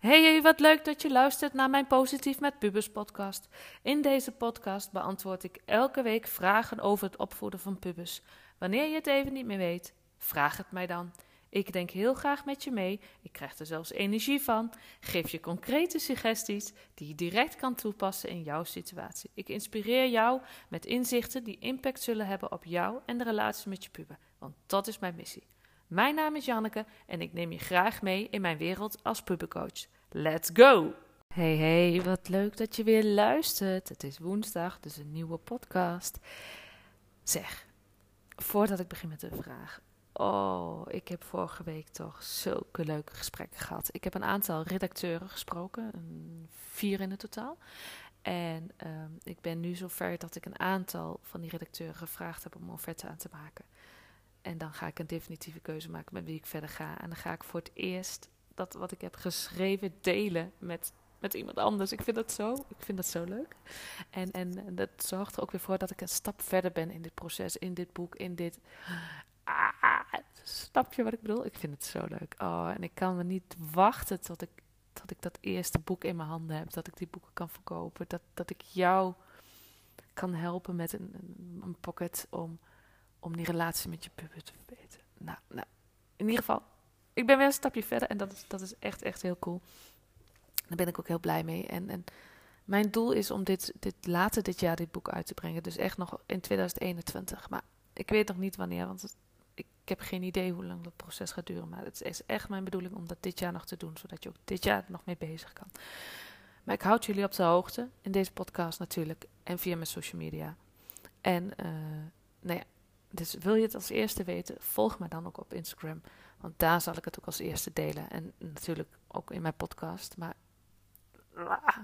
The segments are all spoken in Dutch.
Hey, wat leuk dat je luistert naar mijn Positief met Pubers podcast. In deze podcast beantwoord ik elke week vragen over het opvoeden van pubers. Wanneer je het even niet meer weet, vraag het mij dan. Ik denk heel graag met je mee. Ik krijg er zelfs energie van. Geef je concrete suggesties die je direct kan toepassen in jouw situatie. Ik inspireer jou met inzichten die impact zullen hebben op jou en de relatie met je puber. Want dat is mijn missie. Mijn naam is Janneke en ik neem je graag mee in mijn wereld als pubercoach. Let's go! Hey hey, wat leuk dat je weer luistert. Het is woensdag, dus een nieuwe podcast. Zeg, voordat ik begin met de vraag. Oh, ik heb vorige week toch zulke leuke gesprekken gehad. Ik heb een aantal redacteuren gesproken, vier in het totaal. En ehm, ik ben nu zover dat ik een aantal van die redacteuren gevraagd heb om offerte aan te maken. En dan ga ik een definitieve keuze maken met wie ik verder ga. En dan ga ik voor het eerst dat wat ik heb geschreven delen met, met iemand anders. Ik vind dat zo, ik vind dat zo leuk. En, en dat zorgt er ook weer voor dat ik een stap verder ben in dit proces, in dit boek, in dit. Ah, snap wat ik bedoel? Ik vind het zo leuk. Oh, en ik kan me niet wachten tot ik, tot ik dat eerste boek in mijn handen heb. Dat ik die boeken kan verkopen. Dat, dat ik jou kan helpen met een, een pocket om, om die relatie met je puber te verbeteren. Nou, nou, in ieder geval, ik ben weer een stapje verder en dat is, dat is echt, echt heel cool. Daar ben ik ook heel blij mee. En, en mijn doel is om dit, dit later dit jaar dit boek uit te brengen. Dus echt nog in 2021. Maar ik weet nog niet wanneer, want ik heb geen idee hoe lang dat proces gaat duren. Maar het is echt mijn bedoeling om dat dit jaar nog te doen, zodat je ook dit jaar nog mee bezig kan. Maar ik houd jullie op de hoogte in deze podcast natuurlijk en via mijn social media. En uh, nou ja, dus wil je het als eerste weten, volg me dan ook op Instagram. Want daar zal ik het ook als eerste delen. En natuurlijk ook in mijn podcast. Maar ah,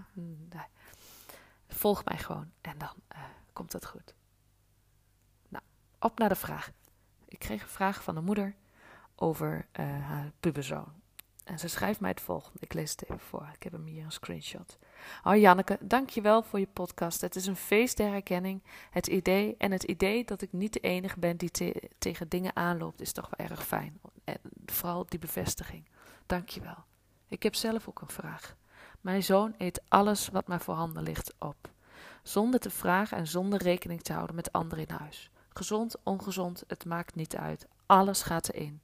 volg mij gewoon en dan uh, komt het goed. Nou, op naar de vraag. Ik kreeg een vraag van een moeder over uh, haar puberzoon. En ze schrijft mij het volgende. Ik lees het even voor. Ik heb hem hier een screenshot. Oh Janneke, dankjewel voor je podcast. Het is een feest der herkenning. Het idee en het idee dat ik niet de enige ben die tegen dingen aanloopt is toch wel erg fijn. En vooral die bevestiging. Dankjewel. Ik heb zelf ook een vraag. Mijn zoon eet alles wat maar voorhanden ligt op. Zonder te vragen en zonder rekening te houden met anderen in huis. Gezond, ongezond, het maakt niet uit. Alles gaat erin.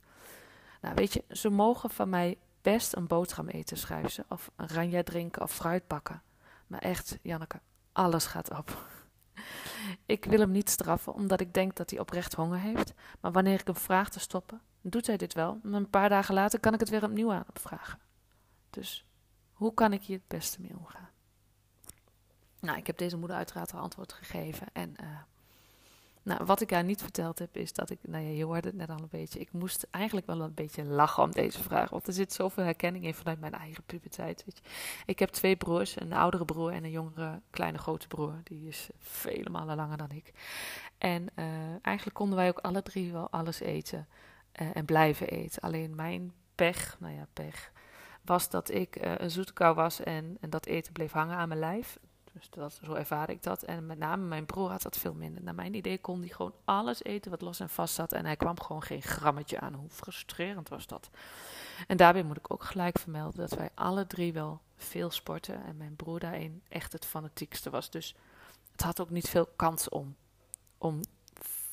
Nou, weet je, ze mogen van mij best een boterham eten, schrijft ze. Of een ranja drinken of fruit bakken. Maar echt, Janneke, alles gaat op. Ik wil hem niet straffen, omdat ik denk dat hij oprecht honger heeft. Maar wanneer ik hem vraag te stoppen, doet hij dit wel. Maar een paar dagen later kan ik het weer opnieuw aan hem vragen. Dus hoe kan ik hier het beste mee omgaan? Nou, ik heb deze moeder uiteraard al antwoord gegeven. En uh, nou, wat ik haar niet verteld heb, is dat ik, nou ja, je hoorde het net al een beetje, ik moest eigenlijk wel een beetje lachen om deze vraag. Want er zit zoveel herkenning in vanuit mijn eigen puberteit. Ik heb twee broers, een oudere broer en een jongere, kleine, grote broer. Die is vele malen langer dan ik. En uh, eigenlijk konden wij ook alle drie wel alles eten uh, en blijven eten. Alleen mijn pech, nou ja, pech, was dat ik een zoete kou was en, en dat eten bleef hangen aan mijn lijf. Dus dat, zo ervaar ik dat. En met name mijn broer had dat veel minder. Naar mijn idee kon hij gewoon alles eten wat los en vast zat. En hij kwam gewoon geen grammetje aan. Hoe frustrerend was dat? En daarbij moet ik ook gelijk vermelden dat wij alle drie wel veel sporten. En mijn broer daarin echt het fanatiekste was. Dus het had ook niet veel kans om, om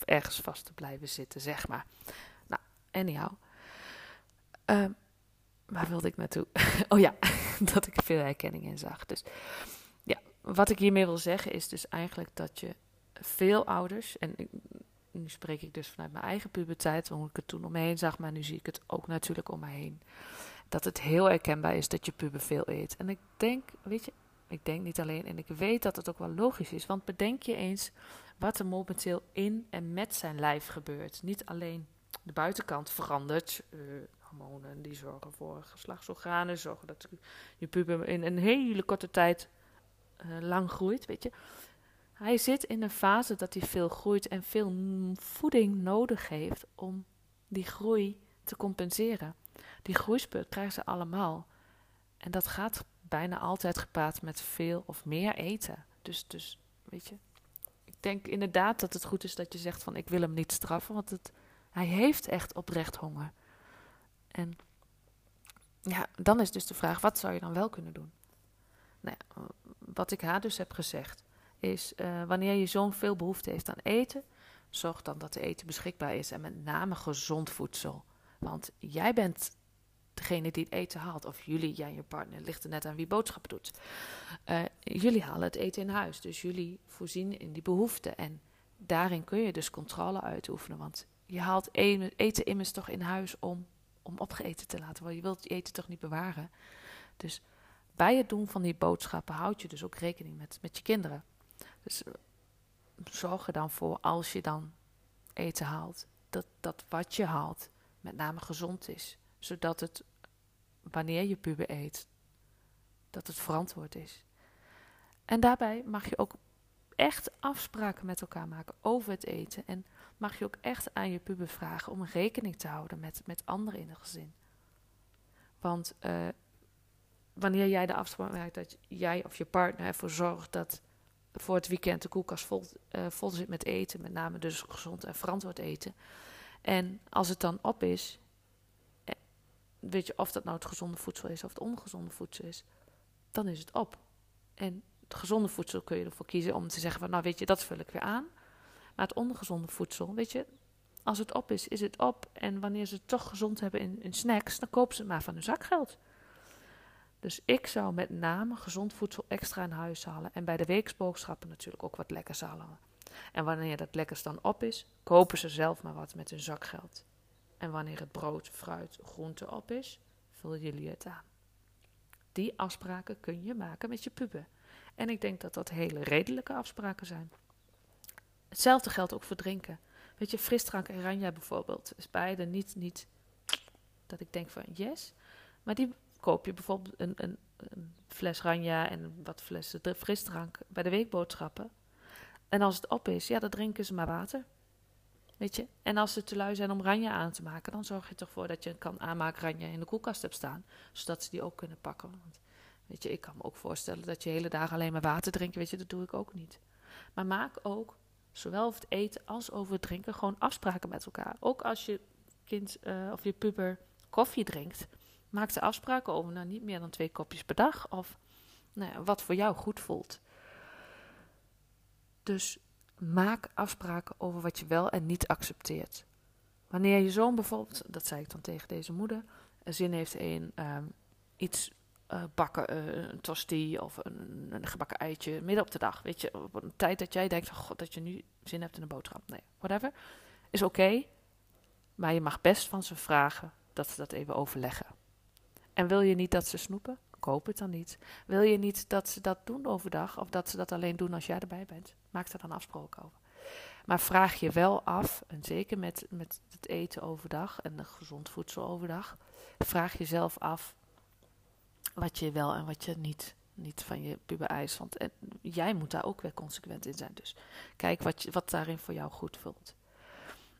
ergens vast te blijven zitten, zeg maar. Nou, anyhow. Uh, waar wilde ik naartoe? oh ja, dat ik veel herkenning in zag. Dus wat ik hiermee wil zeggen is dus eigenlijk dat je veel ouders, en nu spreek ik dus vanuit mijn eigen puberteit, hoe ik het toen om me heen zag, maar nu zie ik het ook natuurlijk om me heen. Dat het heel herkenbaar is dat je puber veel eet. En ik denk, weet je, ik denk niet alleen, en ik weet dat het ook wel logisch is, want bedenk je eens wat er momenteel in en met zijn lijf gebeurt. Niet alleen de buitenkant verandert. Uh, hormonen die zorgen voor geslachtsorganen, zorgen dat je puber in een hele korte tijd uh, lang groeit, weet je. Hij zit in een fase dat hij veel groeit en veel voeding nodig heeft om die groei te compenseren. Die groeispurt krijgen ze allemaal. En dat gaat bijna altijd gepaard met veel of meer eten. Dus, dus weet je, ik denk inderdaad dat het goed is dat je zegt van ik wil hem niet straffen, want het, hij heeft echt oprecht honger. En ja, dan is dus de vraag, wat zou je dan wel kunnen doen? Nou ja, wat ik haar dus heb gezegd, is uh, wanneer je zoon veel behoefte heeft aan eten, zorg dan dat de eten beschikbaar is en met name gezond voedsel. Want jij bent degene die het eten haalt, of jullie, jij en je partner, ligt er net aan wie boodschappen doet. Uh, jullie halen het eten in huis, dus jullie voorzien in die behoefte. En daarin kun je dus controle uitoefenen, want je haalt eten immers toch in huis om, om opgeten te laten worden. Je wilt je eten toch niet bewaren. Dus bij het doen van die boodschappen houd je dus ook rekening met, met je kinderen. Dus eh, zorg er dan voor, als je dan eten haalt, dat, dat wat je haalt met name gezond is. Zodat het, wanneer je puber eet, dat het verantwoord is. En daarbij mag je ook echt afspraken met elkaar maken over het eten. En mag je ook echt aan je puber vragen om rekening te houden met, met anderen in het gezin. Want uh, wanneer jij de afspraak maakt dat jij of je partner ervoor zorgt dat voor het weekend de koelkast vol, uh, vol zit met eten, met name dus gezond en verantwoord eten. En als het dan op is, eh, weet je of dat nou het gezonde voedsel is of het ongezonde voedsel is, dan is het op. En het gezonde voedsel kun je ervoor kiezen om te zeggen van nou weet je, dat vul ik weer aan. Maar het ongezonde voedsel, weet je, als het op is, is het op. En wanneer ze het toch gezond hebben in, in snacks, dan kopen ze het maar van hun zakgeld. Dus ik zou met name gezond voedsel extra in huis halen. En bij de weeksboodschappen natuurlijk ook wat lekkers halen. En wanneer dat lekkers dan op is, kopen ze zelf maar wat met hun zakgeld. En wanneer het brood, fruit, groente op is, vullen jullie het aan. Die afspraken kun je maken met je puber. En ik denk dat dat hele redelijke afspraken zijn. Hetzelfde geldt ook voor drinken. Weet je, frisdrank en ranja bijvoorbeeld. Is beide niet, niet dat ik denk van yes. Maar die koop je bijvoorbeeld een, een, een fles ranja en wat flessen frisdrank bij de weekboodschappen. En als het op is, ja, dan drinken ze maar water. Weet je? En als ze te lui zijn om ranja aan te maken, dan zorg je toch voor dat je een kan aanmaken in de koelkast hebt staan. Zodat ze die ook kunnen pakken. Want, weet je, ik kan me ook voorstellen dat je hele dagen alleen maar water drinkt. Weet je, dat doe ik ook niet. Maar maak ook, zowel over het eten als over het drinken, gewoon afspraken met elkaar. Ook als je kind uh, of je puber koffie drinkt Maak de afspraken over nou, niet meer dan twee kopjes per dag. Of nou ja, wat voor jou goed voelt. Dus maak afspraken over wat je wel en niet accepteert. Wanneer je zoon bijvoorbeeld, dat zei ik dan tegen deze moeder, zin heeft in um, iets uh, bakken, uh, een tosti of een, een, gebakken eitje midden op de dag. Weet je, op een tijd dat jij denkt, oh god, dat je nu zin hebt in een boterham. Nee, whatever. Is oké, maar je mag best van ze vragen dat ze dat even overleggen. En wil je niet dat ze snoepen? Koop het dan niet. Wil je niet dat ze dat doen overdag of dat ze dat alleen doen als jij erbij bent? Maak er dan afspraken over. Maar vraag je wel af, en zeker met, met het eten overdag en gezond voedsel overdag, vraag jezelf af wat je wel en wat je niet, niet van je puber eist. Want en jij moet daar ook weer consequent in zijn. Dus kijk wat, je, wat daarin voor jou goed voelt.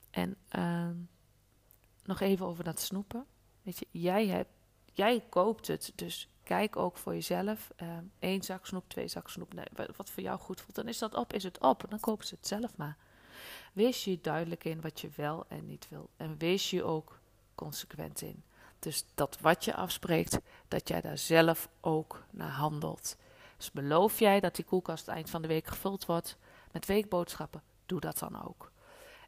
En uh, nog even over dat snoepen. Weet je, jij hebt jij koopt het, dus kijk ook voor jezelf. Eén uh, zak snoep, twee zak snoep. Nee, wat voor jou goed voelt, dan is dat op, is het op. Dan kopen ze het zelf maar. Wees je duidelijk in wat je wel en niet wil. En wees je ook consequent in. Dus dat wat je afspreekt, dat jij daar zelf ook naar handelt. Dus beloof jij dat die koelkast eind van de week gevuld wordt met weekboodschappen, doe dat dan ook.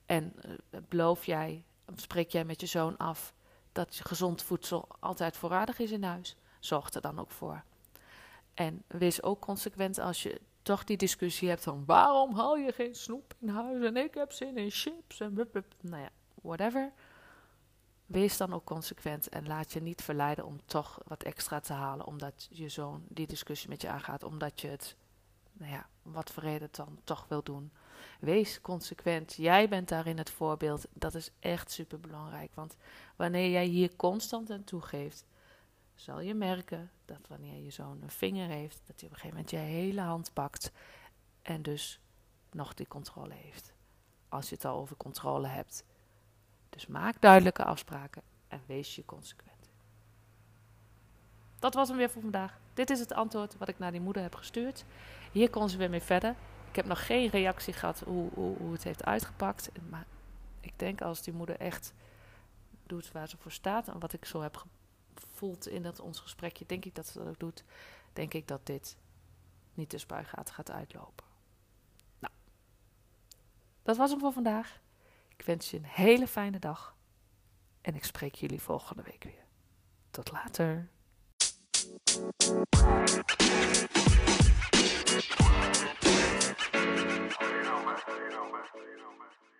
En uh, beloof jij, spreek jij met je zoon af dat gezond voedsel altijd voorradig is in huis. Zorg er dan ook voor. En wees ook consequent als je toch die discussie hebt van waarom haal je geen snoep in huis en ik heb zin in chips en blub, nou ja, whatever. Wees dan ook consequent en laat je niet verleiden om toch wat extra te halen, omdat je zoon die discussie met je aangaat, omdat je het, nou ja, wat voor reden dan toch wil doen. Wees consequent. Jij bent daarin het voorbeeld. Dat is echt super belangrijk. Want wanneer jij hier constant aan toegeeft, zal je merken dat wanneer je zo'n vinger heeft, dat hij op een gegeven moment je hele hand pakt en dus nog die controle heeft. Als je het al over controle hebt. Dus maak duidelijke afspraken en wees je consequent. Dat was hem weer voor vandaag. Dit is het antwoord wat ik naar die moeder heb gestuurd. Hier kon ze weer mee verder heb nog geen reactie gehad hoe, hoe, het heeft uitgepakt. Maar ik denk als die moeder echt doet waar ze voor staat en wat ik zo heb gevoeld in dat ons gesprekje, denk ik dat ze dat ook doet, denk ik dat dit niet de spuigaat gaat uitlopen. Nou, dat was hem voor vandaag. Ik wens je een hele fijne dag en ik spreek jullie volgende week weer. Tot later. you know, man.